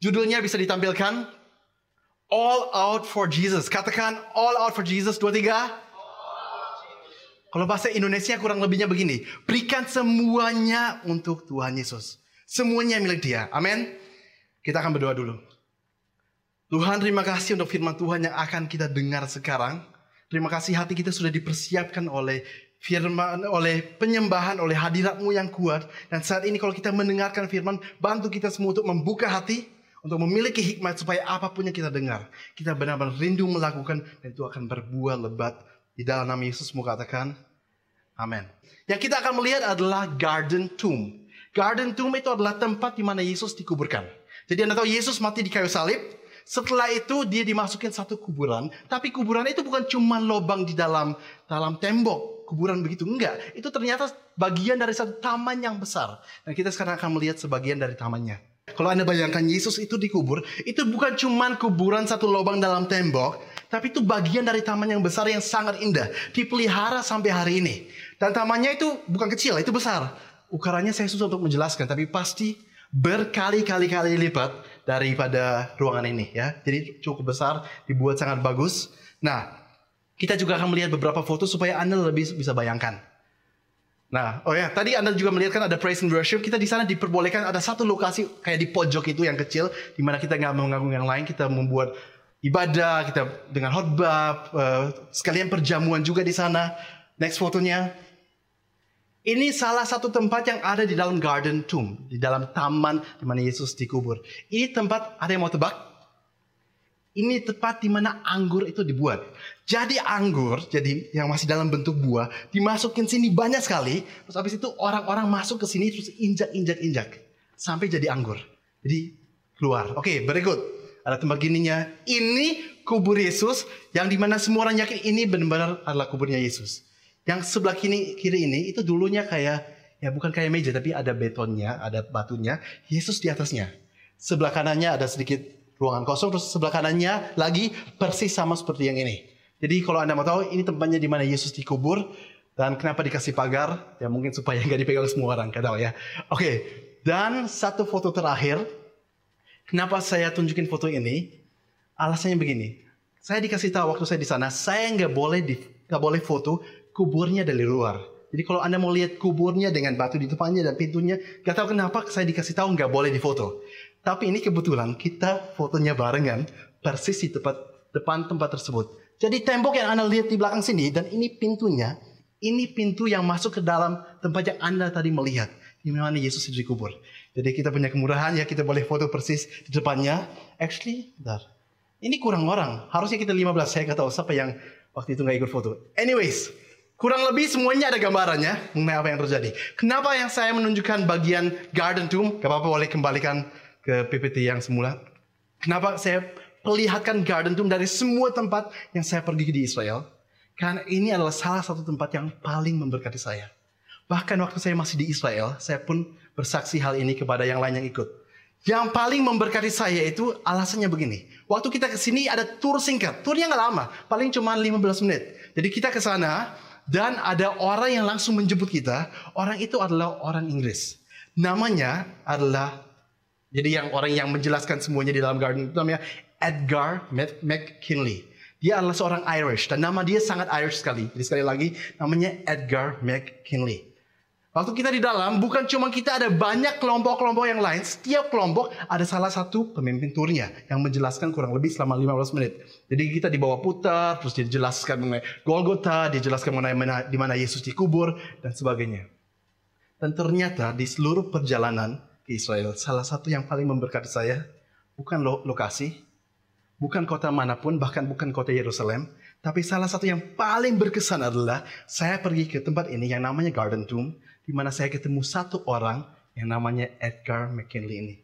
Judulnya bisa ditampilkan All Out for Jesus. Katakan All Out for Jesus. Dua tiga. Kalau bahasa Indonesia kurang lebihnya begini. Berikan semuanya untuk Tuhan Yesus. Semuanya milik dia. Amin. Kita akan berdoa dulu. Tuhan terima kasih untuk firman Tuhan yang akan kita dengar sekarang. Terima kasih hati kita sudah dipersiapkan oleh firman, oleh penyembahan, oleh hadiratmu yang kuat. Dan saat ini kalau kita mendengarkan firman, bantu kita semua untuk membuka hati, untuk memiliki hikmat supaya apa pun yang kita dengar, kita benar-benar rindu melakukan dan itu akan berbuah lebat di dalam nama Yesus mau katakan, amin. Yang kita akan melihat adalah garden tomb. Garden tomb itu adalah tempat di mana Yesus dikuburkan. Jadi Anda tahu Yesus mati di kayu salib. Setelah itu dia dimasukin satu kuburan. Tapi kuburan itu bukan cuma lubang di dalam dalam tembok. Kuburan begitu. Enggak. Itu ternyata bagian dari satu taman yang besar. Dan kita sekarang akan melihat sebagian dari tamannya. Kalau Anda bayangkan Yesus itu dikubur, itu bukan cuma kuburan satu lubang dalam tembok, tapi itu bagian dari taman yang besar yang sangat indah, dipelihara sampai hari ini. Dan tamannya itu bukan kecil, itu besar. Ukurannya saya susah untuk menjelaskan, tapi pasti berkali-kali-kali lipat daripada ruangan ini ya. Jadi cukup besar, dibuat sangat bagus. Nah, kita juga akan melihat beberapa foto supaya Anda lebih bisa bayangkan. Nah, oh ya, tadi Anda juga melihat kan ada praise and worship. Kita di sana diperbolehkan ada satu lokasi kayak di pojok itu yang kecil, di mana kita nggak mengganggu yang lain. Kita membuat ibadah, kita dengan khotbah, uh, sekalian perjamuan juga di sana. Next fotonya. Ini salah satu tempat yang ada di dalam garden tomb, di dalam taman di mana Yesus dikubur. Ini tempat ada yang mau tebak? Ini tempat di mana anggur itu dibuat. Jadi anggur, jadi yang masih dalam bentuk buah, dimasukin sini banyak sekali. Terus habis itu orang-orang masuk ke sini terus injak-injak-injak sampai jadi anggur. Jadi keluar. Oke, berikut. Ada tempat gininya. Ini kubur Yesus yang di mana semua orang yakin ini benar-benar adalah kuburnya Yesus. Yang sebelah kiri kiri ini itu dulunya kayak ya bukan kayak meja tapi ada betonnya, ada batunya, Yesus di atasnya. Sebelah kanannya ada sedikit ruangan kosong terus sebelah kanannya lagi persis sama seperti yang ini. Jadi kalau Anda mau tahu ini tempatnya di mana Yesus dikubur dan kenapa dikasih pagar? Ya mungkin supaya nggak dipegang semua orang, nggak tahu ya. Oke, dan satu foto terakhir. Kenapa saya tunjukin foto ini? Alasannya begini. Saya dikasih tahu waktu saya di sana, saya nggak boleh di, nggak boleh foto kuburnya dari luar. Jadi kalau Anda mau lihat kuburnya dengan batu di depannya dan pintunya, gak tahu kenapa saya dikasih tahu nggak boleh difoto. Tapi ini kebetulan kita fotonya barengan persis di tempat depan tempat tersebut. Jadi tembok yang Anda lihat di belakang sini dan ini pintunya, ini pintu yang masuk ke dalam tempat yang Anda tadi melihat. Di mana Yesus dikubur. Jadi kita punya kemurahan ya kita boleh foto persis di depannya. Actually, bentar. Ini kurang orang. Harusnya kita 15. Saya nggak tahu siapa yang waktu itu nggak ikut foto. Anyways, Kurang lebih semuanya ada gambarannya mengenai apa yang terjadi. Kenapa yang saya menunjukkan bagian garden tomb? Gak apa-apa boleh kembalikan ke PPT yang semula. Kenapa saya perlihatkan garden tomb dari semua tempat yang saya pergi di Israel? Karena ini adalah salah satu tempat yang paling memberkati saya. Bahkan waktu saya masih di Israel, saya pun bersaksi hal ini kepada yang lain yang ikut. Yang paling memberkati saya itu alasannya begini. Waktu kita ke sini ada tour singkat. Turnya nggak lama, paling cuma 15 menit. Jadi kita ke sana, dan ada orang yang langsung menjemput kita. Orang itu adalah orang Inggris. Namanya adalah jadi yang orang yang menjelaskan semuanya di dalam garden itu namanya Edgar McKinley. Dia adalah seorang Irish dan nama dia sangat Irish sekali. Jadi sekali lagi namanya Edgar McKinley. Waktu kita di dalam, bukan cuma kita ada banyak kelompok-kelompok yang lain. Setiap kelompok ada salah satu pemimpin turnya yang menjelaskan kurang lebih selama 15 menit. Jadi kita dibawa putar, terus dia jelaskan mengenai Golgota, dia jelaskan mengenai di mana Yesus dikubur, dan sebagainya. Dan ternyata di seluruh perjalanan ke Israel, salah satu yang paling memberkati saya bukan lo lokasi, bukan kota mana pun, bahkan bukan kota Yerusalem, tapi salah satu yang paling berkesan adalah saya pergi ke tempat ini yang namanya Garden Tomb, di mana saya ketemu satu orang yang namanya Edgar McKinley ini.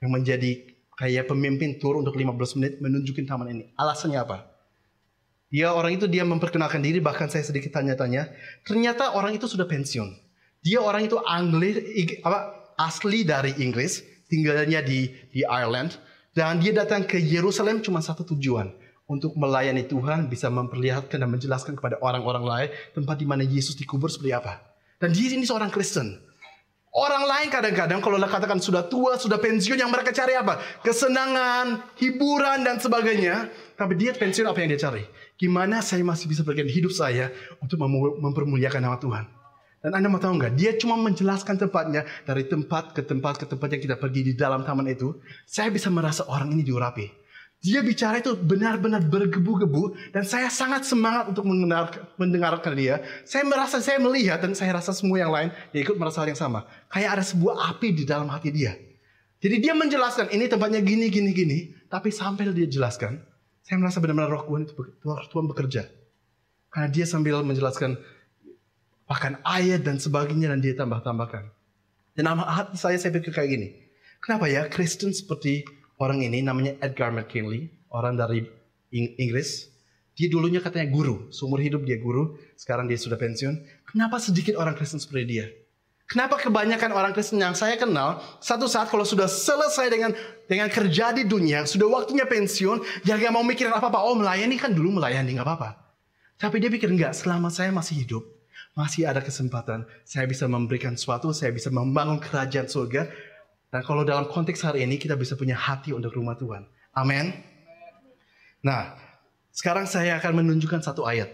Yang menjadi kayak pemimpin tur untuk 15 menit menunjukin taman ini. Alasannya apa? Dia orang itu dia memperkenalkan diri bahkan saya sedikit tanya-tanya. Ternyata orang itu sudah pensiun. Dia orang itu Angli, apa, asli dari Inggris, tinggalnya di di Ireland dan dia datang ke Yerusalem cuma satu tujuan untuk melayani Tuhan bisa memperlihatkan dan menjelaskan kepada orang-orang lain tempat di mana Yesus dikubur seperti apa. Dan dia ini seorang Kristen. Orang lain kadang-kadang kalau katakan sudah tua, sudah pensiun, yang mereka cari apa? Kesenangan, hiburan, dan sebagainya. Tapi dia pensiun apa yang dia cari? Gimana saya masih bisa bagian hidup saya untuk mempermuliakan nama Tuhan? Dan Anda mau tahu nggak? Dia cuma menjelaskan tempatnya dari tempat ke tempat ke tempat yang kita pergi di dalam taman itu. Saya bisa merasa orang ini diurapi. Dia bicara itu benar-benar bergebu-gebu dan saya sangat semangat untuk mendengarkan dia. Saya merasa, saya melihat dan saya rasa semua yang lain ya ikut merasa hal yang sama. Kayak ada sebuah api di dalam hati dia. Jadi dia menjelaskan ini tempatnya gini, gini, gini. Tapi sampai dia jelaskan, saya merasa benar-benar roh Tuhan itu Tuhan bekerja. Karena dia sambil menjelaskan bahkan ayat dan sebagainya dan dia tambah-tambahkan. Dan nama hati saya saya pikir kayak gini. Kenapa ya Kristen seperti orang ini namanya Edgar McKinley, orang dari Inggris. Dia dulunya katanya guru, seumur hidup dia guru, sekarang dia sudah pensiun. Kenapa sedikit orang Kristen seperti dia? Kenapa kebanyakan orang Kristen yang saya kenal, satu saat kalau sudah selesai dengan dengan kerja di dunia, sudah waktunya pensiun, dia gak mau mikirin apa-apa. Oh melayani kan dulu melayani, gak apa-apa. Tapi dia pikir enggak, selama saya masih hidup, masih ada kesempatan, saya bisa memberikan sesuatu, saya bisa membangun kerajaan surga, dan kalau dalam konteks hari ini kita bisa punya hati untuk rumah Tuhan. Amin. Nah, sekarang saya akan menunjukkan satu ayat.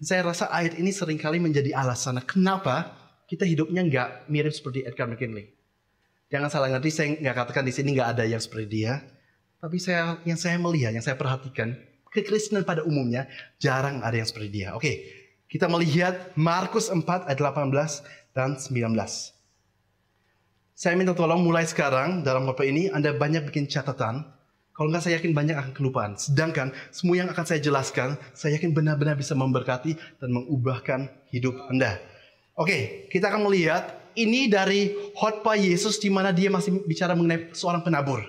Saya rasa ayat ini sering kali menjadi alasan kenapa kita hidupnya nggak mirip seperti Edgar McKinley. Jangan salah ngerti, saya nggak katakan di sini nggak ada yang seperti dia. Tapi saya yang saya melihat, yang saya perhatikan, kekristenan pada umumnya jarang ada yang seperti dia. Oke, kita melihat Markus 4 ayat 18 dan 19. Saya minta tolong mulai sekarang dalam khotbah ini Anda banyak bikin catatan. Kalau enggak saya yakin banyak akan kelupaan. Sedangkan semua yang akan saya jelaskan, saya yakin benar-benar bisa memberkati dan mengubahkan hidup Anda. Oke, kita akan melihat ini dari khotbah Yesus di mana dia masih bicara mengenai seorang penabur.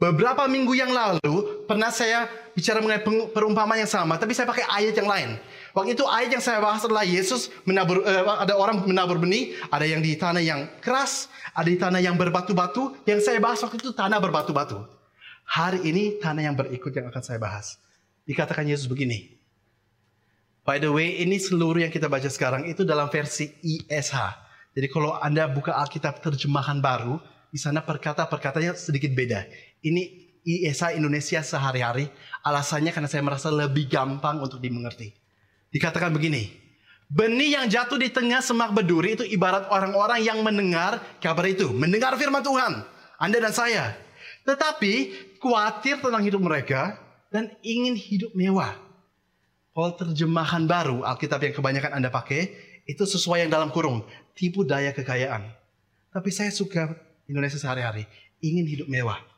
Beberapa minggu yang lalu pernah saya bicara mengenai perumpamaan yang sama, tapi saya pakai ayat yang lain. Waktu itu ayat yang saya bahas adalah Yesus menabur, uh, ada orang menabur benih, ada yang di tanah yang keras, ada di tanah yang berbatu-batu. Yang saya bahas waktu itu tanah berbatu-batu. Hari ini tanah yang berikut yang akan saya bahas. Dikatakan Yesus begini. By the way, ini seluruh yang kita baca sekarang itu dalam versi ISH. Jadi kalau Anda buka Alkitab terjemahan baru, di sana perkata-perkatanya sedikit beda. Ini ISH Indonesia sehari-hari. Alasannya karena saya merasa lebih gampang untuk dimengerti. Dikatakan begini, benih yang jatuh di tengah semak berduri itu ibarat orang-orang yang mendengar kabar itu, mendengar firman Tuhan, Anda dan saya. Tetapi khawatir tentang hidup mereka dan ingin hidup mewah. Kalau terjemahan baru Alkitab yang kebanyakan Anda pakai, itu sesuai yang dalam kurung, tipu daya kekayaan. Tapi saya suka Indonesia sehari-hari, ingin hidup mewah.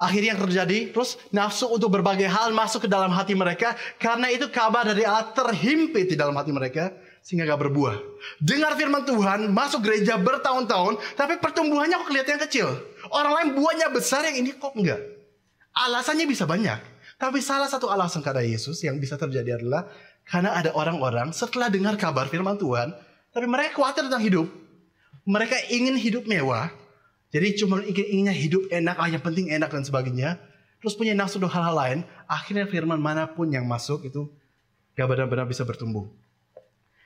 Akhirnya yang terjadi, terus nafsu untuk berbagai hal masuk ke dalam hati mereka. Karena itu kabar dari Allah terhimpit di dalam hati mereka. Sehingga gak berbuah. Dengar firman Tuhan, masuk gereja bertahun-tahun. Tapi pertumbuhannya kok kelihatan kecil. Orang lain buahnya besar, yang ini kok enggak. Alasannya bisa banyak. Tapi salah satu alasan kata Yesus yang bisa terjadi adalah karena ada orang-orang setelah dengar kabar firman Tuhan, tapi mereka khawatir tentang hidup. Mereka ingin hidup mewah, jadi cuma inginnya hidup enak, ah yang penting enak dan sebagainya. Terus punya nafsu untuk hal-hal lain. Akhirnya firman mana pun yang masuk itu gak benar-benar bisa bertumbuh.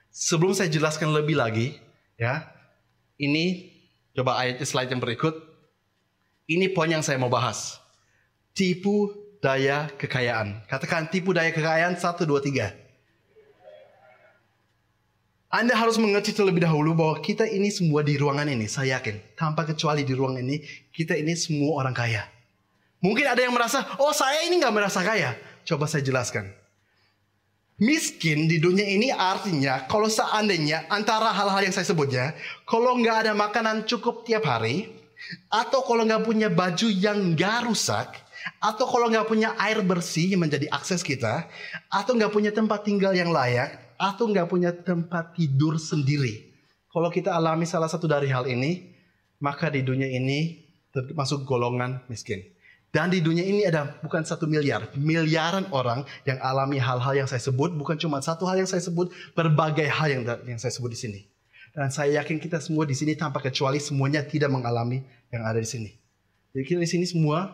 Sebelum saya jelaskan lebih lagi, ya, ini coba ayat slide yang berikut. Ini poin yang saya mau bahas. Tipu daya kekayaan. Katakan tipu daya kekayaan satu dua tiga. Anda harus mengerti terlebih dahulu bahwa kita ini semua di ruangan ini, saya yakin. Tanpa kecuali di ruangan ini, kita ini semua orang kaya. Mungkin ada yang merasa, oh saya ini nggak merasa kaya. Coba saya jelaskan. Miskin di dunia ini artinya kalau seandainya antara hal-hal yang saya sebutnya, kalau nggak ada makanan cukup tiap hari, atau kalau nggak punya baju yang nggak rusak, atau kalau nggak punya air bersih yang menjadi akses kita, atau nggak punya tempat tinggal yang layak, atau nggak punya tempat tidur sendiri. Kalau kita alami salah satu dari hal ini, maka di dunia ini termasuk golongan miskin. Dan di dunia ini ada bukan satu miliar, miliaran orang yang alami hal-hal yang saya sebut, bukan cuma satu hal yang saya sebut, berbagai hal yang yang saya sebut di sini. Dan saya yakin kita semua di sini tanpa kecuali semuanya tidak mengalami yang ada di sini. Jadi kita di sini semua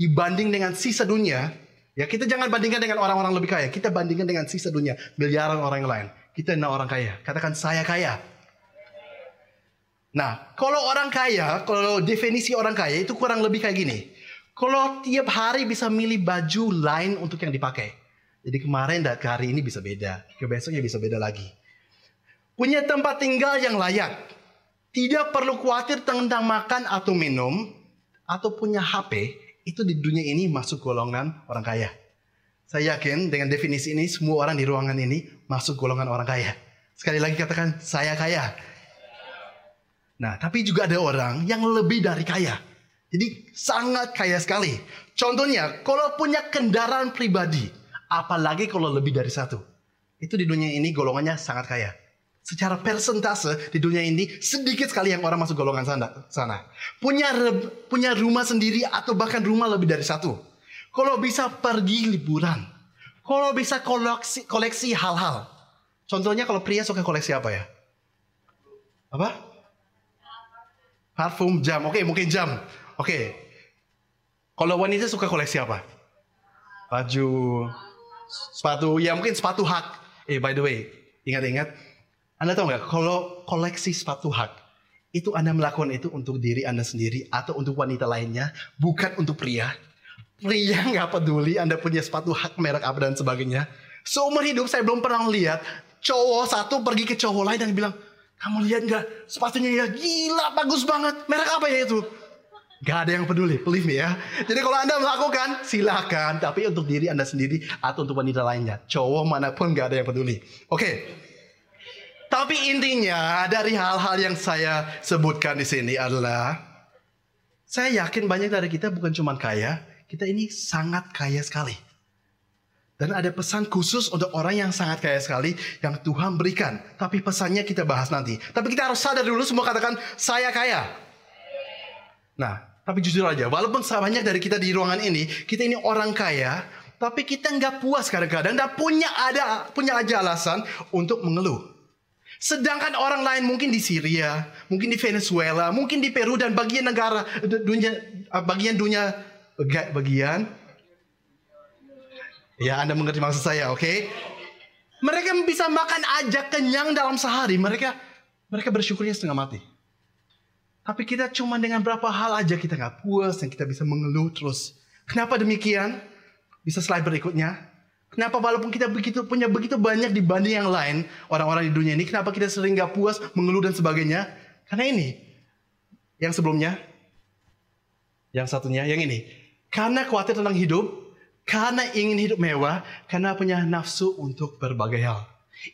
dibanding dengan sisa dunia, Ya kita jangan bandingkan dengan orang-orang lebih kaya. Kita bandingkan dengan sisa dunia. Miliaran orang lain. Kita enak orang kaya. Katakan saya kaya. Nah, kalau orang kaya, kalau definisi orang kaya itu kurang lebih kayak gini. Kalau tiap hari bisa milih baju lain untuk yang dipakai. Jadi kemarin dan ke hari ini bisa beda. Ke besoknya bisa beda lagi. Punya tempat tinggal yang layak. Tidak perlu khawatir tentang makan atau minum. Atau punya HP. Itu di dunia ini masuk golongan orang kaya. Saya yakin dengan definisi ini semua orang di ruangan ini masuk golongan orang kaya. Sekali lagi katakan saya kaya. Nah, tapi juga ada orang yang lebih dari kaya. Jadi sangat kaya sekali. Contohnya, kalau punya kendaraan pribadi, apalagi kalau lebih dari satu. Itu di dunia ini golongannya sangat kaya. Secara persentase di dunia ini sedikit sekali yang orang masuk golongan sana. Punya punya rumah sendiri atau bahkan rumah lebih dari satu. Kalau bisa pergi liburan. Kalau bisa koleksi koleksi hal-hal. Contohnya kalau pria suka koleksi apa ya? Apa? Parfum, jam. Oke, mungkin jam. Oke. Kalau wanita suka koleksi apa? Baju, sepatu. Ya mungkin sepatu hak. Eh, by the way, ingat-ingat. Anda tahu nggak? Kalau koleksi sepatu hak, itu Anda melakukan itu untuk diri Anda sendiri atau untuk wanita lainnya, bukan untuk pria. Pria nggak peduli Anda punya sepatu hak merek apa dan sebagainya. Seumur hidup saya belum pernah lihat cowok satu pergi ke cowok lain dan bilang, kamu lihat nggak sepatunya ya gila bagus banget. Merek apa ya itu? Gak ada yang peduli, believe me ya. Jadi kalau Anda melakukan, silakan. Tapi untuk diri Anda sendiri atau untuk wanita lainnya. Cowok mana pun gak ada yang peduli. Oke. Okay. Tapi intinya dari hal-hal yang saya sebutkan di sini adalah saya yakin banyak dari kita bukan cuma kaya, kita ini sangat kaya sekali. Dan ada pesan khusus untuk orang yang sangat kaya sekali yang Tuhan berikan. Tapi pesannya kita bahas nanti. Tapi kita harus sadar dulu semua katakan saya kaya. Nah, tapi jujur aja, walaupun banyak dari kita di ruangan ini, kita ini orang kaya, tapi kita nggak puas kadang-kadang dan punya ada punya aja alasan untuk mengeluh. Sedangkan orang lain mungkin di Syria, mungkin di Venezuela, mungkin di Peru dan bagian negara dunia bagian dunia bagian Ya, Anda mengerti maksud saya, oke? Okay? Mereka bisa makan aja kenyang dalam sehari. Mereka mereka bersyukurnya setengah mati. Tapi kita cuma dengan berapa hal aja kita nggak puas dan kita bisa mengeluh terus. Kenapa demikian? Bisa slide berikutnya. Kenapa walaupun kita begitu punya begitu banyak dibanding yang lain orang-orang di dunia ini, kenapa kita sering nggak puas, mengeluh dan sebagainya? Karena ini. Yang sebelumnya, yang satunya, yang ini. Karena khawatir tentang hidup, karena ingin hidup mewah, karena punya nafsu untuk berbagai hal.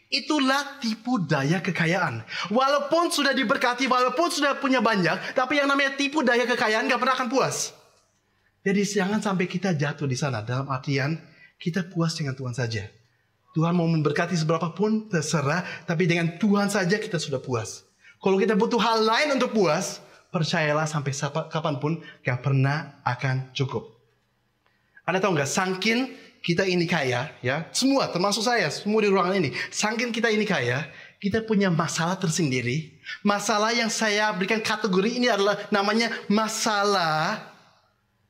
Itulah tipu daya kekayaan. Walaupun sudah diberkati, walaupun sudah punya banyak, tapi yang namanya tipu daya kekayaan gak pernah akan puas. Jadi jangan sampai kita jatuh di sana. Dalam artian, kita puas dengan Tuhan saja. Tuhan mau memberkati seberapa pun terserah, tapi dengan Tuhan saja kita sudah puas. Kalau kita butuh hal lain untuk puas, percayalah sampai kapan pun gak pernah akan cukup. Anda tahu nggak, sangkin kita ini kaya, ya, semua termasuk saya, semua di ruangan ini, sangkin kita ini kaya, kita punya masalah tersendiri. Masalah yang saya berikan kategori ini adalah namanya masalah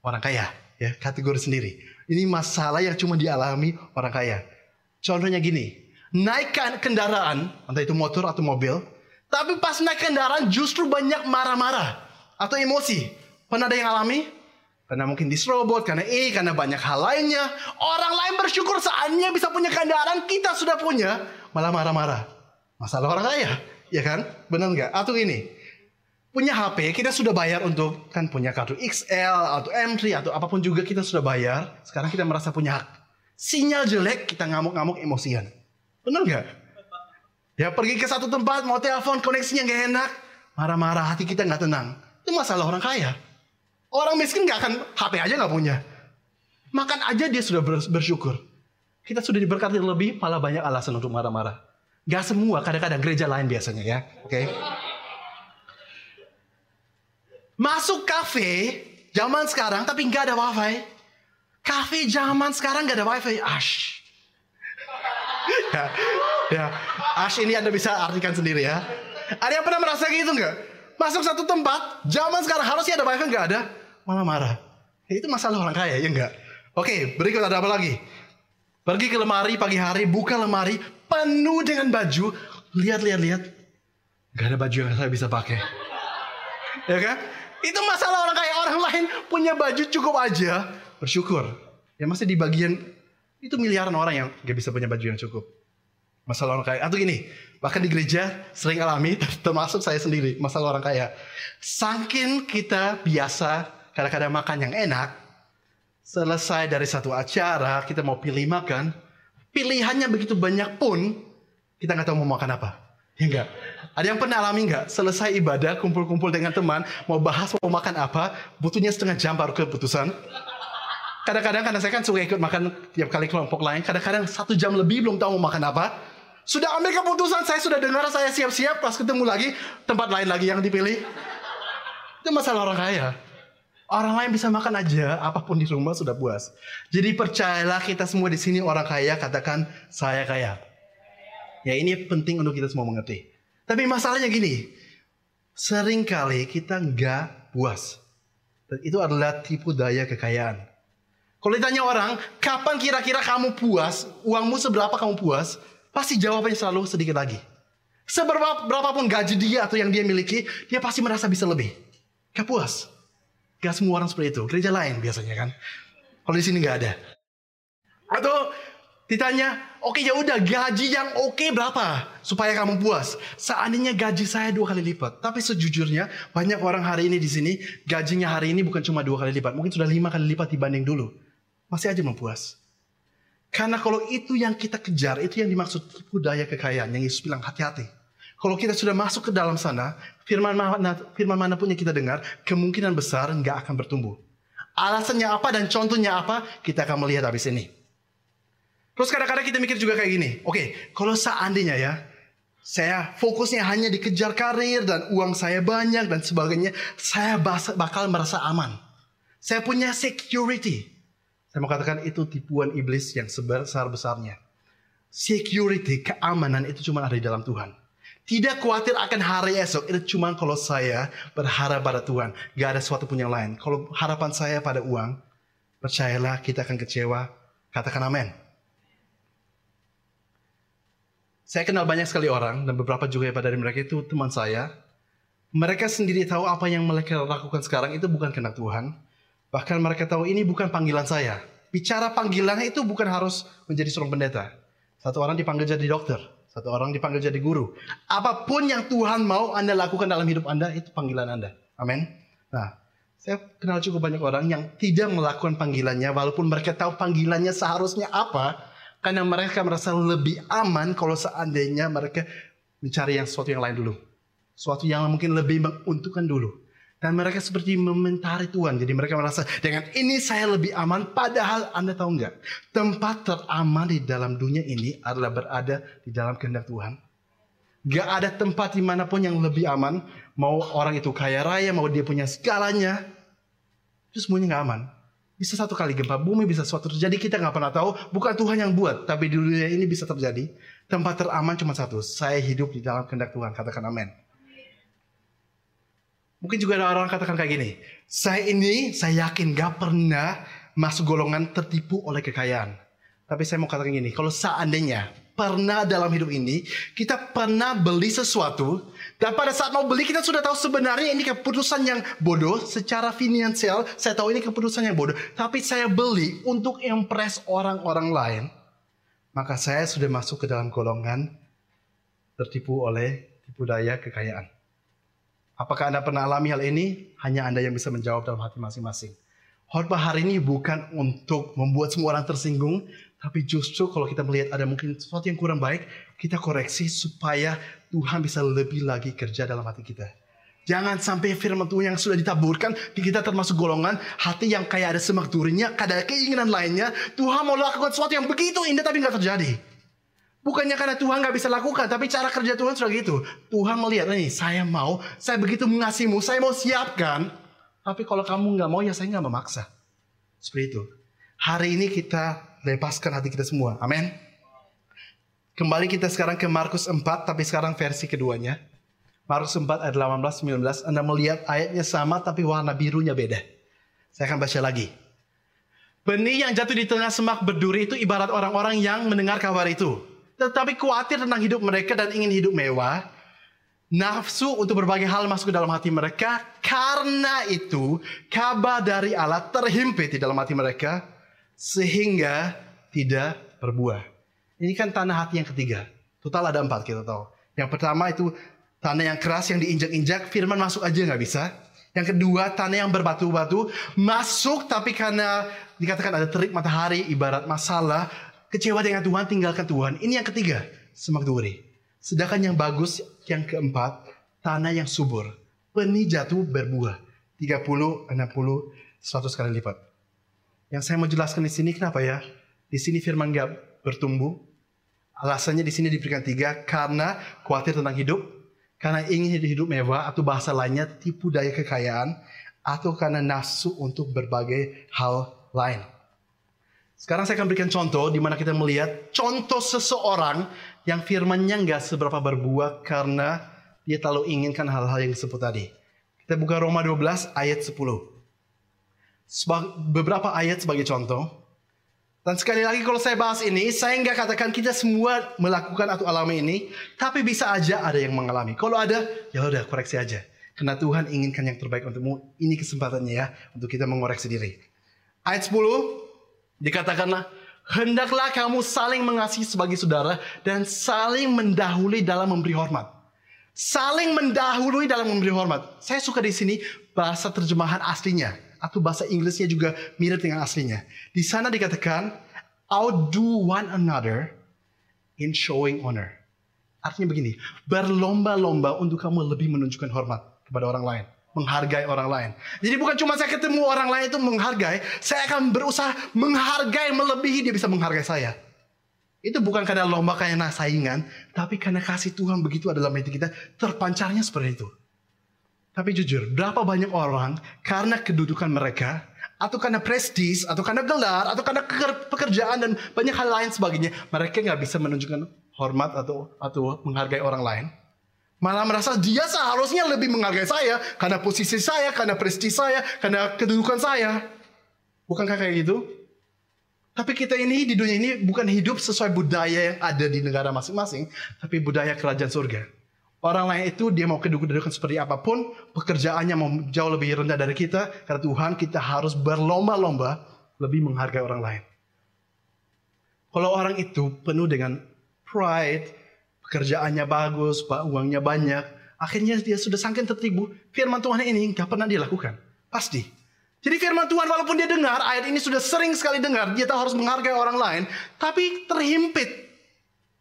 orang kaya, ya, kategori sendiri. Ini masalah yang cuma dialami orang kaya. Contohnya gini, naik kendaraan, entah itu motor atau mobil, tapi pas naik kendaraan justru banyak marah-marah atau emosi. Pernah ada yang alami? Karena mungkin diserobot, karena eh, karena banyak hal lainnya. Orang lain bersyukur saatnya bisa punya kendaraan, kita sudah punya. Malah marah-marah. Masalah orang kaya, ya kan? Benar nggak? Atau ini, punya HP, kita sudah bayar untuk kan punya kartu XL atau M3 atau apa pun juga kita sudah bayar. Sekarang kita merasa punya hak. Sinyal jelek, kita ngamuk-ngamuk emosian. Benar nggak? Ya pergi ke satu tempat, mau telepon, koneksinya nggak enak. Marah-marah, hati kita nggak tenang. Itu masalah orang kaya. Orang miskin gak akan HP aja gak punya. Makan aja dia sudah bersyukur. Kita sudah diberkati lebih, malah banyak alasan untuk marah-marah. Gak semua, kadang-kadang gereja lain biasanya ya. Oke. Okay? Masuk kafe zaman sekarang tapi nggak ada wifi. Kafe zaman sekarang nggak ada wifi. Ash. ya, ya, Ash ini anda bisa artikan sendiri ya. Ada yang pernah merasa gitu nggak? Masuk satu tempat, zaman sekarang harusnya ada wifi nggak ada malah marah. Ya, itu masalah orang kaya, ya enggak? Oke, berikut ada apa lagi? Pergi ke lemari pagi hari, buka lemari, penuh dengan baju. Lihat, lihat, lihat. Gak ada baju yang saya bisa pakai. Ya kan? Itu masalah orang kaya. Orang lain punya baju cukup aja. Bersyukur. Ya masih di bagian itu miliaran orang yang gak bisa punya baju yang cukup. Masalah orang kaya. Atau gini, bahkan di gereja sering alami, termasuk saya sendiri, masalah orang kaya. Saking kita biasa kadang-kadang makan yang enak, selesai dari satu acara, kita mau pilih makan, pilihannya begitu banyak pun, kita nggak tahu mau makan apa. Ya enggak? Ada yang pernah alami nggak? Selesai ibadah, kumpul-kumpul dengan teman, mau bahas mau makan apa, butuhnya setengah jam baru keputusan. Kadang-kadang karena saya kan suka ikut makan tiap kali kelompok lain, kadang-kadang satu jam lebih belum tahu mau makan apa. Sudah ambil keputusan, saya sudah dengar, saya siap-siap, pas ketemu lagi, tempat lain lagi yang dipilih. Itu masalah orang kaya. Orang lain bisa makan aja, apa pun di rumah sudah puas. Jadi percayalah kita semua di sini orang kaya, katakan saya kaya. Ya ini penting untuk kita semua mengerti. Tapi masalahnya gini, sering kali kita nggak puas. Dan itu adalah tipu daya kekayaan. Kalau ditanya orang, kapan kira-kira kamu puas, uangmu seberapa kamu puas, pasti jawabannya selalu sedikit lagi. Seberapa berapapun gaji dia atau yang dia miliki, dia pasti merasa bisa lebih. Gak puas. Gak semua orang seperti itu. Gereja lain biasanya kan. Kalau di sini gak ada. Atau ditanya, oke okay, ya udah gaji yang oke okay berapa supaya kamu puas? Seandainya gaji saya dua kali lipat, tapi sejujurnya banyak orang hari ini di sini gajinya hari ini bukan cuma dua kali lipat, mungkin sudah lima kali lipat dibanding dulu masih aja mempuas. Karena kalau itu yang kita kejar, itu yang dimaksud tipu daya kekayaan. Yang Yesus bilang hati-hati. Kalau kita sudah masuk ke dalam sana, firman mana, firman mana pun yang kita dengar, kemungkinan besar nggak akan bertumbuh. Alasannya apa dan contohnya apa, kita akan melihat habis ini. Terus kadang-kadang kita mikir juga kayak gini, oke, okay, kalau seandainya ya, saya fokusnya hanya dikejar karir dan uang saya banyak dan sebagainya, saya bakal merasa aman. Saya punya security. Saya mau katakan itu tipuan iblis yang sebesar-besarnya. Security, keamanan itu cuma ada di dalam Tuhan. Tidak khawatir akan hari esok. Itu cuma kalau saya berharap pada Tuhan. Gak ada sesuatu pun yang lain. Kalau harapan saya pada uang, percayalah kita akan kecewa. Katakan amin. Saya kenal banyak sekali orang dan beberapa juga dari mereka itu teman saya. Mereka sendiri tahu apa yang mereka lakukan sekarang itu bukan kena Tuhan. Bahkan mereka tahu ini bukan panggilan saya. Bicara panggilannya itu bukan harus menjadi seorang pendeta. Satu orang dipanggil jadi dokter. Satu orang dipanggil jadi guru. Apa pun yang Tuhan mau Anda lakukan dalam hidup Anda, itu panggilan Anda. Amin. Nah, saya kenal cukup banyak orang yang tidak melakukan panggilannya, walaupun mereka tahu panggilannya seharusnya apa, karena mereka merasa lebih aman kalau seandainya mereka mencari yang sesuatu yang lain dulu. Sesuatu yang mungkin lebih menguntungkan dulu. Dan mereka seperti mementari Tuhan. Jadi mereka merasa dengan ini saya lebih aman. Padahal Anda tahu nggak? Tempat teraman di dalam dunia ini adalah berada di dalam kehendak Tuhan. Gak ada tempat di mana pun yang lebih aman. Mau orang itu kaya raya, mau dia punya segalanya. Itu semuanya nggak aman. Bisa satu kali gempa bumi, bisa suatu terjadi. Kita nggak pernah tahu. Bukan Tuhan yang buat. Tapi di dunia ini bisa terjadi. Tempat teraman cuma satu. Saya hidup di dalam kehendak Tuhan. Katakan amin. Mungkin juga ada orang katakan kayak gini. Saya ini, saya yakin gak pernah masuk golongan tertipu oleh kekayaan. Tapi saya mau katakan gini, kalau seandainya pernah dalam hidup ini, kita pernah beli sesuatu, dan pada saat mau beli kita sudah tahu sebenarnya ini keputusan yang bodoh, secara finansial saya tahu ini keputusan yang bodoh, tapi saya beli untuk impress orang-orang lain, maka saya sudah masuk ke dalam golongan tertipu oleh tipu daya kekayaan. Apakah Anda pernah alami hal ini? Hanya Anda yang bisa menjawab dalam hati masing-masing. Khotbah hari ini bukan untuk membuat semua orang tersinggung, tapi justru kalau kita melihat ada mungkin sesuatu yang kurang baik, kita koreksi supaya Tuhan bisa lebih lagi kerja dalam hati kita. Jangan sampai firman Tuhan yang sudah ditaburkan, kita termasuk golongan hati yang kayak ada semak durinya, ada keinginan lainnya. Tuhan mau lakukan sesuatu yang begitu indah tapi nggak terjadi. Bukannya karena Tuhan gak bisa lakukan, tapi cara kerja Tuhan sudah gitu. Tuhan melihat, nih saya mau, saya begitu mengasihimu, saya mau siapkan. Tapi kalau kamu gak mau, ya saya gak memaksa. Seperti itu. Hari ini kita lepaskan hati kita semua. Amin. Kembali kita sekarang ke Markus 4, tapi sekarang versi keduanya. Markus 4 ayat 18, 19. Anda melihat ayatnya sama, tapi warna birunya beda. Saya akan baca lagi. Benih yang jatuh di tengah semak berduri itu ibarat orang-orang yang mendengar kabar itu tetapi khawatir tentang hidup mereka dan ingin hidup mewah. nafsu untuk berbagai hal masuk ke dalam hati mereka. Karena itu, kabar dari Allah terhimpit di dalam hati mereka sehingga tidak berbuah. Ini kan tanah hati yang ketiga. Total ada empat kita tahu. Yang pertama itu tanah yang keras yang diinjak-injak, firman masuk aja nggak bisa. Yang kedua tanah yang berbatu-batu masuk tapi karena dikatakan ada terik matahari ibarat masalah kecewa dengan Tuhan tinggalkan Tuhan. Ini yang ketiga semak duri. Sedangkan yang bagus yang keempat tanah yang subur. Benih jatuh berbuah 30, 60, 100 kali lipat. Yang saya mau jelaskan di sini kenapa ya? Di sini firman gak bertumbuh. Alasannya di sini diberikan tiga karena khawatir tentang hidup, karena ingin hidup mewah atau bahasa lainnya tipu daya kekayaan atau karena nafsu untuk berbagai hal lain. Sekarang saya akan berikan contoh di mana kita melihat contoh seseorang yang firmannya nggak seberapa berbuah karena dia terlalu inginkan hal-hal yang disebut tadi. Kita buka Roma 12 ayat 10. Beberapa ayat sebagai contoh. Dan sekali lagi kalau saya bahas ini, saya nggak katakan kita semua melakukan atau alami ini, tapi bisa aja ada yang mengalami. Kalau ada, ya udah koreksi aja. Karena Tuhan inginkan yang terbaik untukmu. Ini kesempatannya ya, untuk kita mengoreksi diri. Ayat 10, dikatakanlah, Hendaklah kamu saling mengasihi sebagai saudara dan saling mendahului dalam memberi hormat. Saling mendahului dalam memberi hormat. Saya suka di sini bahasa terjemahan aslinya atau bahasa Inggrisnya juga mirip dengan aslinya. Di sana dikatakan outdo one another in showing honor. Artinya begini, berlomba-lomba untuk kamu lebih menunjukkan hormat kepada orang lain, menghargai orang lain. Jadi bukan cuma saya ketemu orang lain itu menghargai, saya akan berusaha menghargai melebihi dia bisa menghargai saya. Itu bukan karena lomba karena saingan, tapi karena kasih Tuhan begitu adalah hati kita, terpancarnya seperti itu. Tapi jujur, berapa banyak orang karena kedudukan mereka, atau karena prestis, atau karena gelar, atau karena pekerjaan dan banyak hal lain sebagainya, mereka nggak bisa menunjukkan hormat atau atau menghargai orang lain. Malah merasa dia seharusnya lebih menghargai saya karena posisi saya, karena prestis saya, karena kedudukan saya. Bukankah kayak gitu? Tapi kita ini di dunia ini bukan hidup sesuai budaya yang ada di negara masing-masing, tapi budaya kerajaan surga. Orang lain itu dia mau kedudukan seperti apa pun, pekerjaannya mau jauh lebih rendah dari kita, karena Tuhan kita harus berlomba-lomba lebih menghargai orang lain. Kalau orang itu penuh dengan pride, pekerjaannya bagus, uangnya banyak, akhirnya dia sudah sangkin tertibu, firman Tuhan ini nggak pernah dilakukan. Pasti. Jadi firman Tuhan walaupun dia dengar, ayat ini sudah sering sekali dengar, dia tahu harus menghargai orang lain, tapi terhimpit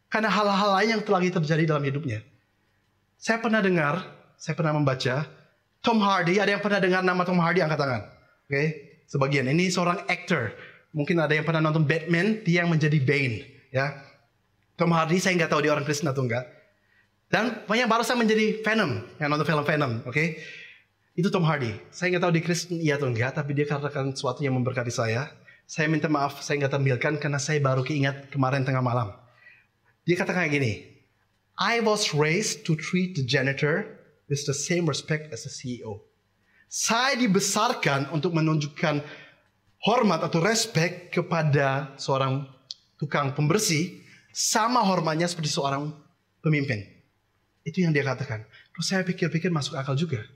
karena hal-hal lain yang telah terjadi dalam hidupnya. Saya pernah dengar, saya pernah membaca Tom Hardy. Ada yang pernah dengar nama Tom Hardy? Angkat tangan. Oke, okay? sebagian. Ini seorang actor. Mungkin ada yang pernah nonton Batman, dia yang menjadi Bane. Ya, Tom Hardy saya nggak tahu dia orang Kristen atau enggak. Dan banyak barusan menjadi Venom, yang nonton film Venom, oke? Okay? Itu Tom Hardy. Saya nggak tahu di Kristen iya atau enggak, tapi dia katakan sesuatu yang memberkati saya. Saya minta maaf, saya nggak tampilkan karena saya baru keingat kemarin tengah malam. Dia katakan kayak gini, I was raised to treat the janitor with the same respect as the CEO. Saya dibesarkan untuk menunjukkan hormat atau respect kepada seorang tukang pembersih sama hormatnya seperti seorang pemimpin. Itu yang dia katakan. Terus saya pikir-pikir masuk akal juga.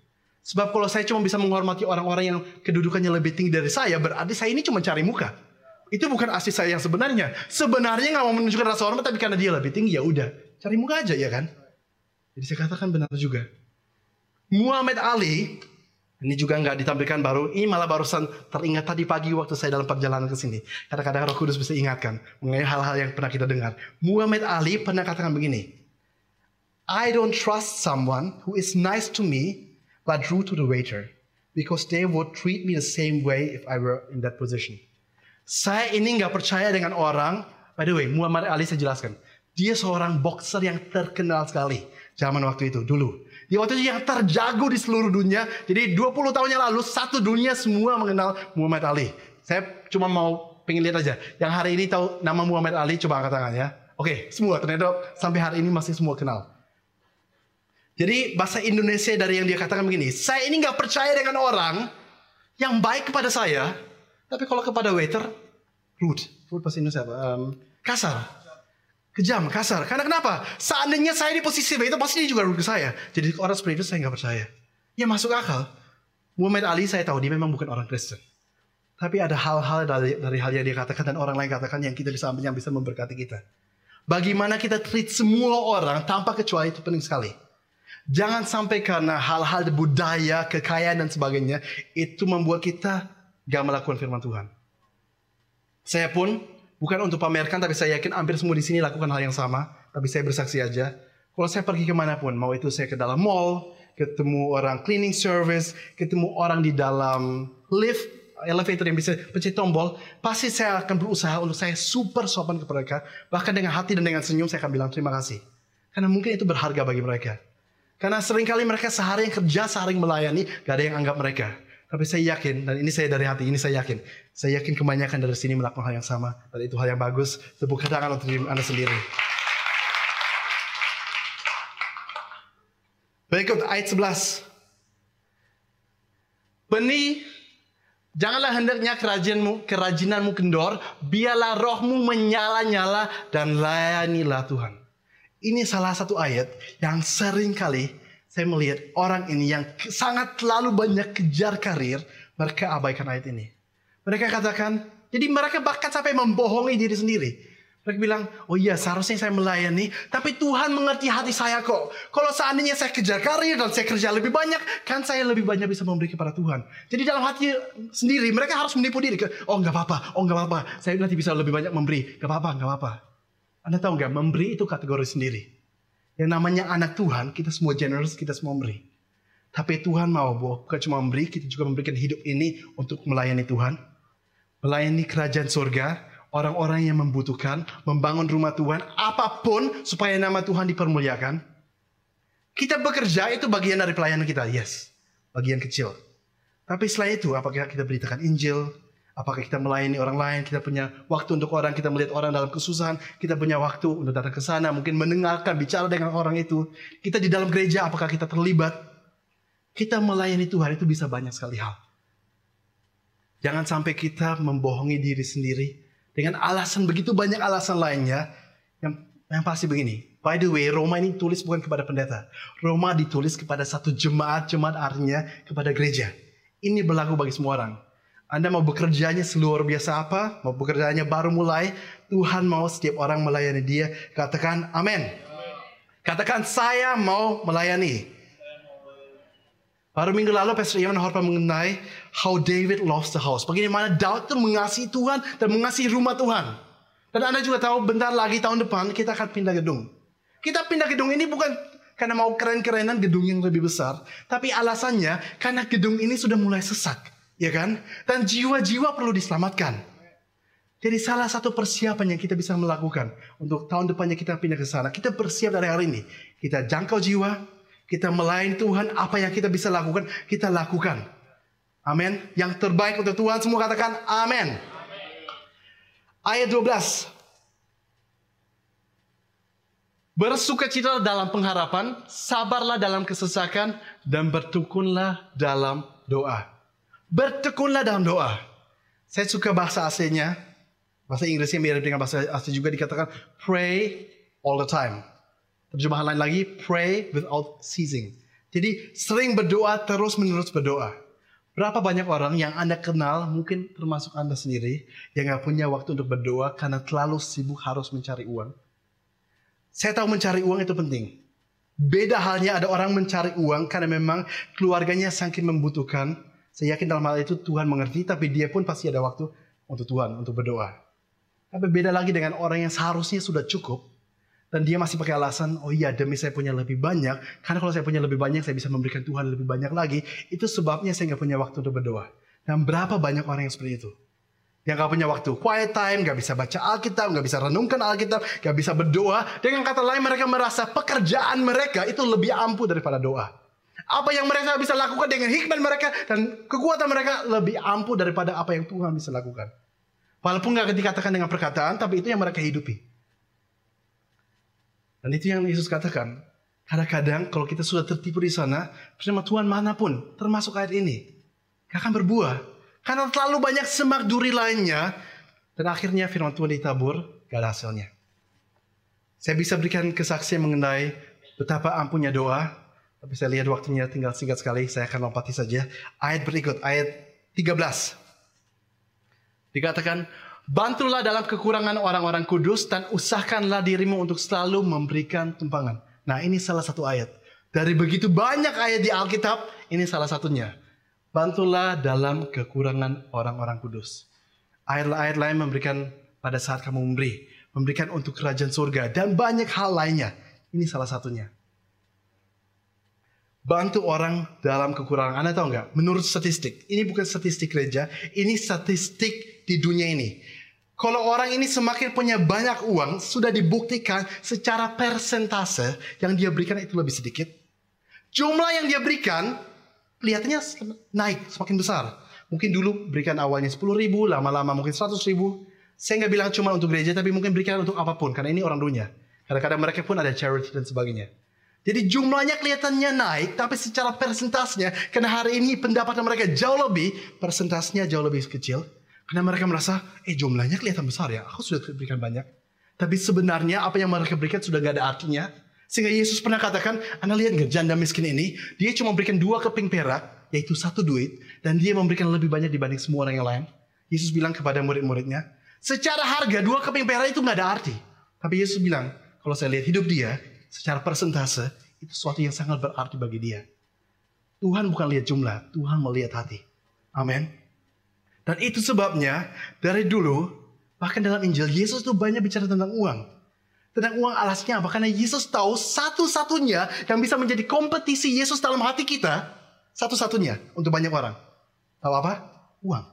Sebab kalau saya cuma bisa menghormati orang-orang yang kedudukannya lebih tinggi dari saya, berarti saya ini cuma cari muka. Itu bukan asli saya yang sebenarnya. Sebenarnya nggak mau menunjukkan rasa hormat, tapi karena dia lebih tinggi ya udah Cari muka aja ya kan? Jadi saya katakan benar juga. Muhammad Ali ini juga nggak ditampilkan baru. Ini malah barusan teringat tadi pagi waktu saya dalam perjalanan ke sini. Kadang-kadang Roh Kudus bisa ingatkan mengenai hal-hal yang pernah kita dengar. Muhammad Ali pernah katakan begini. I don't trust someone who is nice to me but rude to the waiter because they would treat me the same way if I were in that position. Saya ini nggak percaya dengan orang. By the way, Muhammad Ali saya jelaskan. Dia seorang boxer yang terkenal sekali zaman waktu itu dulu. Dia waktu itu yang terjago di seluruh dunia. Jadi 20 tahun yang lalu satu dunia semua mengenal Muhammad Ali. Saya cuma mau pengen lihat aja. Yang hari ini tahu nama Muhammad Ali coba angkat tangan ya. Oke, semua ternyata sampai hari ini masih semua kenal. Jadi bahasa Indonesia dari yang dia katakan begini, saya ini nggak percaya dengan orang yang baik kepada saya, tapi kalau kepada waiter rude, rude bahasa Indonesia? Um, kasar. Kejam, kasar. Karena kenapa? Seandainya saya di posisi itu pasti dia juga rugi saya. Jadi orang seperti itu saya nggak percaya. Ya masuk akal. Muhammad Ali saya tahu dia memang bukan orang Kristen. Tapi ada hal-hal dari, dari hal yang dia katakan dan orang lain katakan yang kita bisa yang bisa memberkati kita. Bagaimana kita treat semua orang tanpa kecuali itu penting sekali. Jangan sampai karena hal-hal budaya, kekayaan dan sebagainya itu membuat kita gak melakukan firman Tuhan. Saya pun Bukan untuk pamerkan, tapi saya yakin hampir semua di sini lakukan hal yang sama. Tapi saya bersaksi aja. Kalau saya pergi ke mana pun, mau itu saya ke dalam mall, ketemu orang cleaning service, ketemu orang di dalam lift, elevator yang bisa pencet tombol, pasti saya akan berusaha untuk saya super sopan kepada mereka. Bahkan dengan hati dan dengan senyum saya akan bilang terima kasih. Karena mungkin itu berharga bagi mereka. Karena sering kali mereka sehari yang kerja, sehari melayani, gak ada yang anggap mereka. Tapi saya yakin, dan ini saya dari hati, ini saya yakin. Saya yakin kebanyakan dari sini melakukan hal yang sama. Dan itu hal yang bagus. Tepuk tangan untuk diri Anda sendiri. Berikut ayat 11. Benih, janganlah hendaknya kerajinanmu, kerajinanmu kendor, biarlah rohmu menyala-nyala dan layanilah Tuhan. Ini salah satu ayat yang sering kali saya melihat orang ini yang sangat terlalu banyak kejar karir, mereka abaikan ayat ini. Mereka katakan, jadi mereka bahkan sampai membohongi diri sendiri. Mereka bilang, oh iya seharusnya saya melayani, tapi Tuhan mengerti hati saya kok. Kalau seandainya saya kejar karir dan saya kerja lebih banyak, kan saya lebih banyak bisa memberi kepada Tuhan. Jadi dalam hati sendiri, mereka harus menipu diri. Oh nggak apa-apa, oh nggak apa-apa, saya nanti bisa lebih banyak memberi. Gak apa-apa, gak apa-apa. Anda tahu nggak, memberi itu kategori sendiri. Yang namanya anak Tuhan, kita semua generous, kita semua memberi. Tapi Tuhan mau bahwa bukan cuma memberi, kita juga memberikan hidup ini untuk melayani Tuhan. Melayani kerajaan surga, orang-orang yang membutuhkan, membangun rumah Tuhan, apa pun supaya nama Tuhan dipermuliakan. Kita bekerja itu bagian dari pelayanan kita, yes. Bagian kecil. Tapi selain itu, apakah kita beritakan Injil, Apakah kita melayani orang lain, kita punya waktu untuk orang, kita melihat orang dalam kesusahan, kita punya waktu untuk datang ke sana, mungkin mendengarkan, bicara dengan orang itu. Kita di dalam gereja, apakah kita terlibat? Kita melayani Tuhan itu bisa banyak sekali hal. Jangan sampai kita membohongi diri sendiri dengan alasan begitu banyak alasan lainnya yang yang pasti begini. By the way, Roma ini tulis bukan kepada pendeta. Roma ditulis kepada satu jemaat, jemaat artinya kepada gereja. Ini berlaku bagi semua orang. Anda mau bekerjanya seluar biasa apa, mau bekerjanya baru mulai, Tuhan mau setiap orang melayani dia. Katakan amin. Katakan saya mau melayani. Baru minggu lalu Pastor Iwan Horpa mengenai how David lost the house. Bagaimana Daud itu mengasihi Tuhan dan mengasihi rumah Tuhan. Dan Anda juga tahu bentar lagi tahun depan kita akan pindah gedung. Kita pindah gedung ini bukan karena mau keren-kerenan gedung yang lebih besar. Tapi alasannya karena gedung ini sudah mulai sesak. Ya kan? Dan jiwa-jiwa perlu diselamatkan. Jadi salah satu persiapan yang kita bisa melakukan untuk tahun depannya kita pindah ke sana. Kita bersiap dari hari ini. Kita jangkau jiwa, kita melayani Tuhan, apa yang kita bisa lakukan, kita lakukan. Amin. Yang terbaik untuk Tuhan semua katakan amin. Ayat 12. Bersukacita dalam pengharapan, sabarlah dalam kesesakan, dan bertukunlah dalam doa. Bertekunlah dalam doa. Saya suka bahasa aslinya. Bahasa Inggrisnya mirip dengan bahasa asli juga dikatakan pray all the time. Terjemahan lain lagi, pray without ceasing. Jadi sering berdoa terus menerus berdoa. Berapa banyak orang yang Anda kenal, mungkin termasuk Anda sendiri, yang gak punya waktu untuk berdoa karena terlalu sibuk harus mencari uang. Saya tahu mencari uang itu penting. Beda halnya ada orang mencari uang karena memang keluarganya saking membutuhkan, saya yakin dalam hal itu Tuhan mengerti, tapi dia pun pasti ada waktu untuk Tuhan, untuk berdoa. Tapi beda lagi dengan orang yang seharusnya sudah cukup, dan dia masih pakai alasan, oh iya demi saya punya lebih banyak, karena kalau saya punya lebih banyak, saya bisa memberikan Tuhan lebih banyak lagi. Itu sebabnya saya nggak punya waktu untuk berdoa. Dan berapa banyak orang yang seperti itu? Yang gak punya waktu quiet time, gak bisa baca Alkitab, gak bisa renungkan Alkitab, gak bisa berdoa. Dengan kata lain mereka merasa pekerjaan mereka itu lebih ampuh daripada doa. Apa yang mereka bisa lakukan dengan hikmat mereka dan kekuatan mereka lebih ampuh daripada apa yang Tuhan bisa lakukan. Walaupun nggak dikatakan dengan perkataan, tapi itu yang mereka hidupi. Dan itu yang Yesus katakan. Kadang-kadang kalau kita sudah tertipu di sana, bersama Tuhan mana pun, termasuk ayat ini, gak akan berbuah. Karena terlalu banyak semak duri lainnya, dan akhirnya firman Tuhan ditabur, gak ada hasilnya. Saya bisa berikan kesaksian mengenai betapa ampunya doa. Tapi saya lihat waktunya tinggal singkat sekali. Saya akan lompati saja. Ayat berikut, ayat 13. Dikatakan, Bantulah dalam kekurangan orang-orang kudus dan usahakanlah dirimu untuk selalu memberikan tumpangan. Nah ini salah satu ayat. Dari begitu banyak ayat di Alkitab, ini salah satunya. Bantulah dalam kekurangan orang-orang kudus. Ayat-ayat lain memberikan pada saat kamu memberi. Memberikan untuk kerajaan surga. Dan banyak hal lainnya. Ini salah satunya. Bantu orang dalam kekurangan. Anda tahu nggak? Menurut statistik. Ini bukan statistik gereja. Ini statistik di dunia ini kalau orang ini semakin punya banyak uang, sudah dibuktikan secara persentase yang dia berikan itu lebih sedikit. Jumlah yang dia berikan, kelihatannya naik, semakin besar. Mungkin dulu berikan awalnya 10 ribu, lama-lama mungkin 100 ribu. Saya nggak bilang cuma untuk gereja, tapi mungkin berikan untuk apa pun, karena ini orang dunia. Kadang-kadang mereka pun ada charity dan sebagainya. Jadi jumlahnya kelihatannya naik, tapi secara persentasenya, karena hari ini pendapatan mereka jauh lebih, persentasenya jauh lebih kecil. Karena mereka merasa, eh jumlahnya kelihatan besar ya, aku sudah berikan banyak. Tapi sebenarnya apa yang mereka berikan sudah gak ada artinya. Sehingga Yesus pernah katakan, Anda lihat nggak janda miskin ini, dia cuma berikan dua keping perak, yaitu satu duit, dan dia memberikan lebih banyak dibanding semua orang yang lain. Yesus bilang kepada murid-muridnya, secara harga dua keping perak itu nggak ada arti. Tapi Yesus bilang, kalau saya lihat hidup dia, secara persentase, itu sesuatu yang sangat berarti bagi dia. Tuhan bukan lihat jumlah, Tuhan melihat hati. Amin. Dan itu sebabnya dari dulu bahkan dalam Injil Yesus tuh banyak bicara tentang uang. Tentang uang alasnya apa? Karena Yesus tahu satu-satunya yang bisa menjadi kompetisi Yesus dalam hati kita. Satu-satunya untuk banyak orang. Tahu apa? Uang.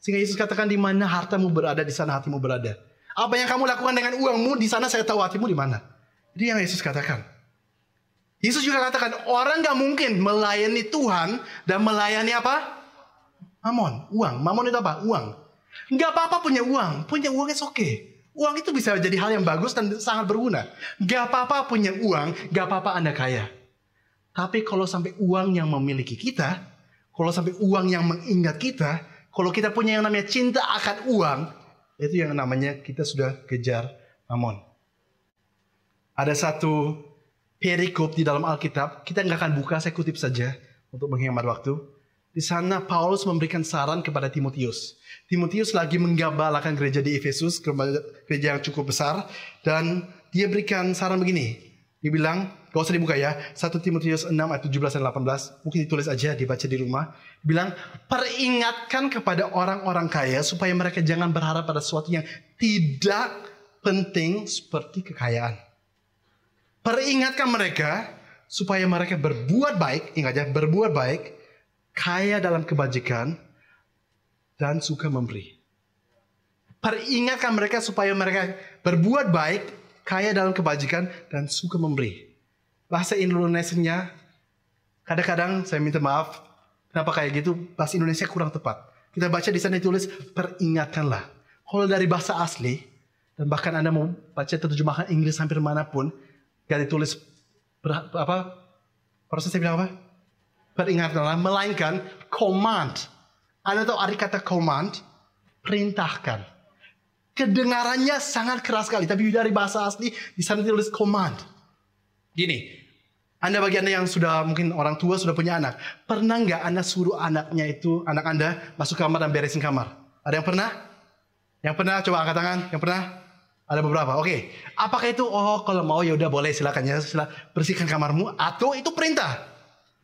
Sehingga Yesus katakan di mana hartamu berada, di sana hatimu berada. Apa yang kamu lakukan dengan uangmu, di sana saya tahu hatimu di mana. Itu yang Yesus katakan. Yesus juga katakan orang gak mungkin melayani Tuhan dan melayani apa? Mamon, uang. Mamon itu apa? Uang. Nggak apa-apa punya uang. Punya uang itu oke. Okay. Uang itu bisa jadi hal yang bagus dan sangat berguna. Gak apa-apa punya uang, gak apa-apa Anda kaya. Tapi kalau sampai uang yang memiliki kita, kalau sampai uang yang mengingat kita, kalau kita punya yang namanya cinta akan uang, itu yang namanya kita sudah kejar mamon. Ada satu perikop di dalam Alkitab, kita nggak akan buka, saya kutip saja untuk menghemat waktu. Di sana Paulus memberikan saran kepada Timotius. Timotius lagi menggabalakan gereja di Efesus, gereja yang cukup besar. Dan dia berikan saran begini. Dia bilang, gak usah dibuka ya. 1 Timotius 6 ayat 17 dan 18. Mungkin ditulis aja, dibaca di rumah. Dia bilang, peringatkan kepada orang-orang kaya supaya mereka jangan berharap pada sesuatu yang tidak penting seperti kekayaan. Peringatkan mereka supaya mereka berbuat baik, ingat ya, berbuat baik kaya dalam kebajikan, dan suka memberi. Peringatkan mereka supaya mereka berbuat baik, kaya dalam kebajikan, dan suka memberi. Bahasa Indonesia kadang-kadang saya minta maaf, kenapa kayak gitu, bahasa Indonesia kurang tepat. Kita baca di sana ditulis, peringatkanlah. Kalau dari bahasa asli, dan bahkan Anda mau baca terjemahan Inggris hampir mana pun, gak ditulis apa? Proses saya bilang apa? peringatanlah, melainkan command. Anda tahu arti kata command? Perintahkan. Kedengarannya sangat keras sekali, tapi dari bahasa asli di sana ditulis command. Gini, anda bagi Anda yang sudah mungkin orang tua sudah punya anak, pernah nggak Anda suruh anaknya itu, anak Anda masuk kamar dan beresin kamar? Ada yang pernah? Yang pernah? Coba angkat tangan. Yang pernah? Ada beberapa. Oke. Apakah itu oh kalau mau ya udah boleh silakan ya, silakan bersihkan kamarmu atau itu perintah?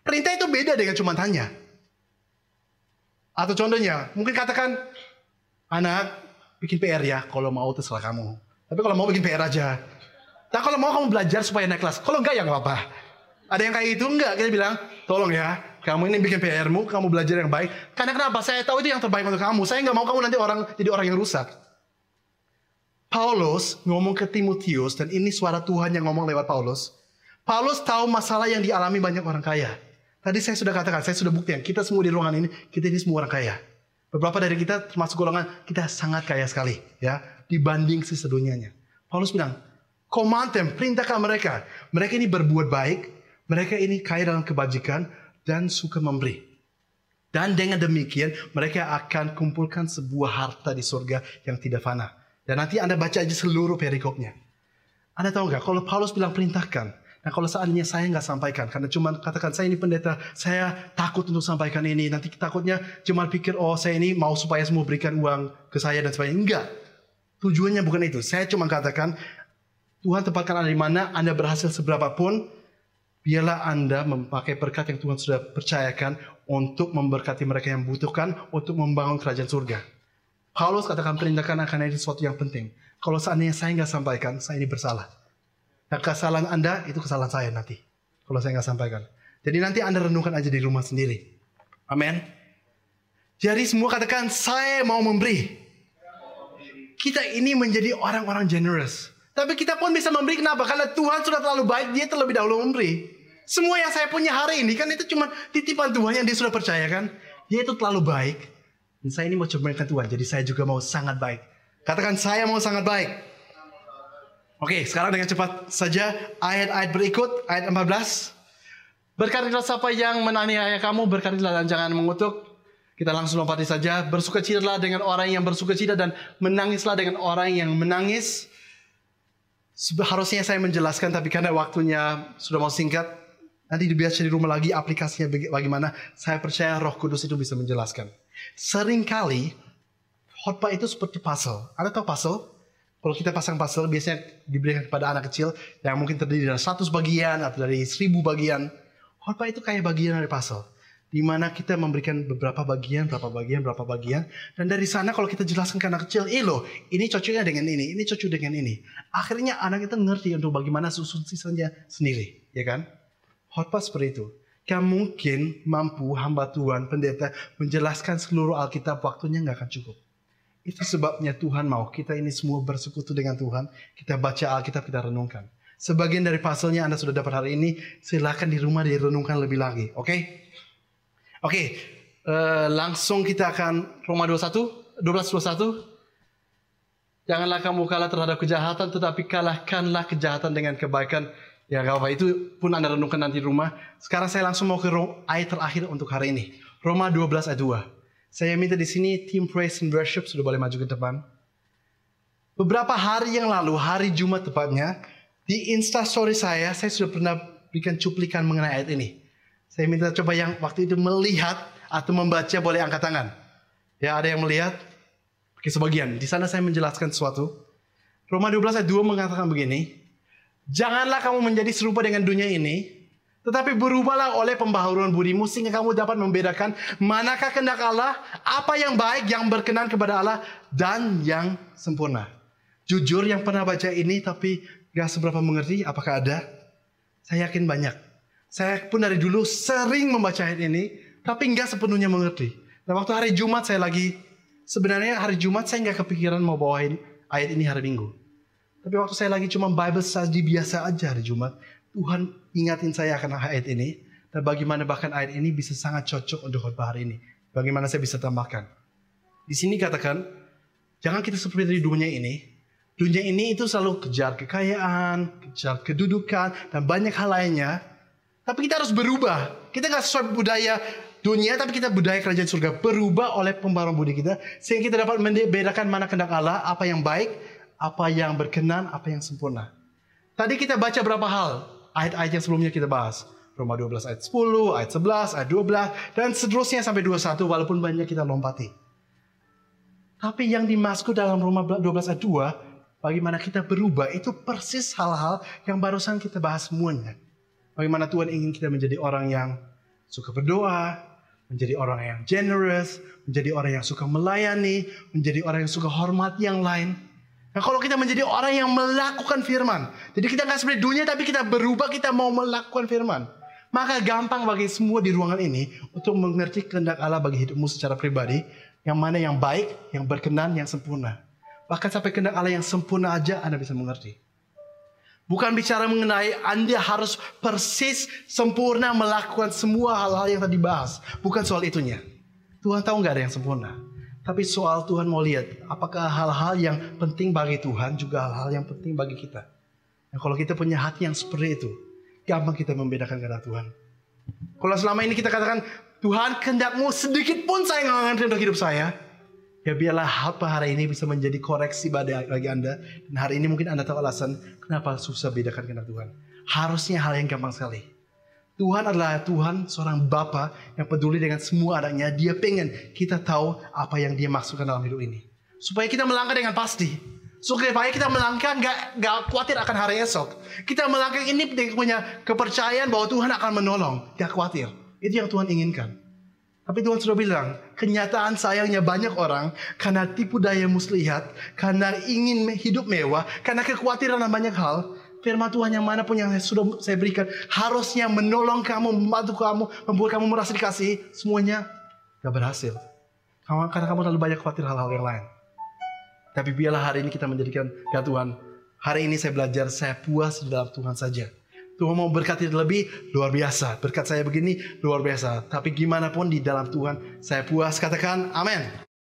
Perintah itu beda dengan cuma tanya. Atau contohnya, mungkin katakan, anak bikin PR ya, kalau mau terserah kamu. Tapi kalau mau bikin PR aja. Nah kalau mau kamu belajar supaya naik kelas. Kalau enggak ya nggak apa-apa. Ada yang kayak itu enggak, kita bilang, tolong ya, kamu ini bikin PR-mu, kamu belajar yang baik. Karena kenapa? Saya tahu itu yang terbaik untuk kamu. Saya nggak mau kamu nanti orang jadi orang yang rusak. Paulus ngomong ke Timotius, dan ini suara Tuhan yang ngomong lewat Paulus. Paulus tahu masalah yang dialami banyak orang kaya. Tadi saya sudah katakan, saya sudah buktikan, kita semua di ruangan ini, kita ini semua orang kaya. Beberapa dari kita termasuk golongan, kita sangat kaya sekali. ya Dibanding sisa dunianya. Paulus bilang, command them, perintahkan mereka. Mereka ini berbuat baik, mereka ini kaya dalam kebajikan, dan suka memberi. Dan dengan demikian, mereka akan kumpulkan sebuah harta di surga yang tidak fana. Dan nanti Anda baca aja seluruh perikopnya. Anda tahu nggak, kalau Paulus bilang perintahkan, Nah kalau seandainya saya nggak sampaikan, karena cuma katakan saya ini pendeta, saya takut untuk sampaikan ini. Nanti takutnya cuma pikir, oh saya ini mau supaya semua berikan uang ke saya dan sebagainya. Enggak. Tujuannya bukan itu. Saya cuma katakan, Tuhan tempatkan Anda di mana, Anda berhasil seberapapun, biarlah Anda memakai berkat yang Tuhan sudah percayakan untuk memberkati mereka yang butuhkan, untuk membangun kerajaan surga. Paulus katakan perintahkan akan ini sesuatu yang penting. Kalau seandainya saya nggak sampaikan, saya ini bersalah. Nah, kesalahan Anda itu kesalahan saya nanti. Kalau saya nggak sampaikan. Jadi nanti Anda renungkan aja di rumah sendiri. Amin. Jadi semua katakan saya mau memberi. Kita ini menjadi orang-orang generous. Tapi kita pun bisa memberi kenapa? Karena Tuhan sudah terlalu baik, dia terlebih dahulu memberi. Semua yang saya punya hari ini kan itu cuma titipan Tuhan yang dia sudah percayakan. Dia itu terlalu baik. Dan saya ini mau coba Tuhan, jadi saya juga mau sangat baik. Katakan saya mau sangat baik. Oke, sekarang dengan cepat saja ayat-ayat berikut, ayat 14. Berkatilah siapa yang menaniaya kamu, berkatilah dan jangan mengutuk. Kita langsung lompati saja. Bersukacitalah dengan orang yang bersukacita dan menangislah dengan orang yang menangis. Harusnya saya menjelaskan, tapi karena waktunya sudah mau singkat, nanti dibiasa di rumah lagi aplikasinya bagaimana. Saya percaya Roh Kudus itu bisa menjelaskan. Seringkali khotbah itu seperti puzzle. Ada tahu puzzle? Kalau kita pasang puzzle biasanya diberikan kepada anak kecil yang mungkin terdiri dari 100 bagian atau dari 1000 bagian. Khotbah itu kayak bagian dari puzzle. Di mana kita memberikan beberapa bagian, berapa bagian, berapa bagian. Dan dari sana kalau kita jelaskan ke anak kecil, eh loh, ini cocoknya dengan ini, ini cocok dengan ini. Akhirnya anak itu ngerti untuk bagaimana susun sisanya sendiri. Ya kan? Khotbah seperti itu. Gak mungkin mampu hamba Tuhan, pendeta, menjelaskan seluruh Alkitab waktunya nggak akan cukup. Itu sebabnya Tuhan mau kita ini semua bersekutu dengan Tuhan. Kita baca Alkitab, kita renungkan. Sebagian dari pasalnya Anda sudah dapat hari ini, silahkan di rumah direnungkan lebih lagi. Oke? Okay? Oke, okay. uh, eh, langsung kita akan Roma 21, 12, 21. Janganlah kamu kalah terhadap kejahatan, tetapi kalahkanlah kejahatan dengan kebaikan. Ya gak apa itu pun Anda renungkan nanti di rumah. Sekarang saya langsung mau ke ayat terakhir untuk hari ini. Roma 12 ayat 2. Saya minta di sini tim praise and worship sudah boleh maju ke depan. Beberapa hari yang lalu, hari Jumat tepatnya, di Insta story saya, saya sudah pernah berikan cuplikan mengenai ayat ini. Saya minta coba yang waktu itu melihat atau membaca boleh angkat tangan. Ya ada yang melihat? Oke sebagian. Di sana saya menjelaskan sesuatu. Roma 12 ayat 2 mengatakan begini. Janganlah kamu menjadi serupa dengan dunia ini, tetapi berubahlah oleh pembaharuan budimu sehingga kamu dapat membedakan manakah kehendak Allah, apa yang baik, yang berkenan kepada Allah, dan yang sempurna. Jujur yang pernah baca ini tapi gak seberapa mengerti apakah ada? Saya yakin banyak. Saya pun dari dulu sering membaca ayat ini tapi gak sepenuhnya mengerti. Dan waktu hari Jumat saya lagi, sebenarnya hari Jumat saya gak kepikiran mau bawain ayat ini hari Minggu. Tapi waktu saya lagi cuma Bible study biasa aja hari Jumat, Tuhan ingatin saya akan ayat ini dan bagaimana bahkan ayat ini bisa sangat cocok untuk khotbah hari ini. Bagaimana saya bisa tambahkan? Di sini katakan, jangan kita seperti di dunia ini. Dunia ini itu selalu kejar kekayaan, kejar kedudukan, dan banyak hal lainnya. Tapi kita harus berubah. Kita nggak sesuai budaya dunia, tapi kita budaya kerajaan surga. Berubah oleh pembaruan budi kita. Sehingga kita dapat membedakan mana kehendak Allah, apa yang baik, apa yang berkenan, apa yang sempurna. Tadi kita baca berapa hal ayat-ayat yang sebelumnya kita bahas. Roma 12 ayat 10, ayat 11, ayat 12, dan seterusnya sampai 21 walaupun banyak kita lompati. Tapi yang dimasukkan dalam Roma 12 ayat 2, bagaimana kita berubah, itu persis hal-hal yang barusan kita bahas semuanya. Bagaimana Tuhan ingin kita menjadi orang yang suka berdoa, menjadi orang yang generous, menjadi orang yang suka melayani, menjadi orang yang suka hormat yang lain. Nah kalau kita menjadi orang yang melakukan firman. Jadi kita nggak seperti dunia tapi kita berubah kita mau melakukan firman. Maka gampang bagi semua di ruangan ini untuk mengerti kehendak Allah bagi hidupmu secara pribadi. Yang mana yang baik, yang berkenan, yang sempurna. Bahkan sampai kehendak Allah yang sempurna aja Anda bisa mengerti. Bukan bicara mengenai Anda harus persis sempurna melakukan semua hal-hal yang tadi bahas. Bukan soal itunya. Tuhan tahu nggak ada yang sempurna. Tapi soal Tuhan mau lihat, apakah hal-hal yang penting bagi Tuhan juga hal-hal yang penting bagi kita. Nah, kalau kita punya hati yang seperti itu, gampang kita membedakan kata Tuhan. Kalau selama ini kita katakan, Tuhan kehendakmu sedikit pun saya nggak ngerti untuk hidup saya. Ya biarlah apa hari ini bisa menjadi koreksi bagi Anda. Dan hari ini mungkin Anda tahu alasan kenapa susah bedakan kehendak Tuhan. Harusnya hal yang gampang sekali. Tuhan adalah Tuhan seorang Bapa yang peduli dengan semua anaknya. Dia pengen kita tahu apa yang dia maksudkan dalam hidup ini. Supaya kita melangkah dengan pasti. Supaya kita melangkah nggak nggak khawatir akan hari esok. Kita melangkah ini punya kepercayaan bahwa Tuhan akan menolong. Gak khawatir. Itu yang Tuhan inginkan. Tapi Tuhan sudah bilang, kenyataan sayangnya banyak orang karena tipu daya muslihat, karena ingin hidup mewah, karena kekhawatiran banyak hal. Firman Tuhan yang mana pun yang sudah saya berikan harusnya menolong kamu, membantu kamu, membuat kamu merasa dikasih. Semuanya gak berhasil. Karena kamu terlalu banyak khawatir hal-hal yang lain. Tapi biarlah hari ini kita menjadikan ya Tuhan. Hari ini saya belajar saya puas di dalam Tuhan saja. Tuhan mau berkati lebih luar biasa. Berkat saya begini luar biasa. Tapi gimana pun di dalam Tuhan saya puas. Katakan amin.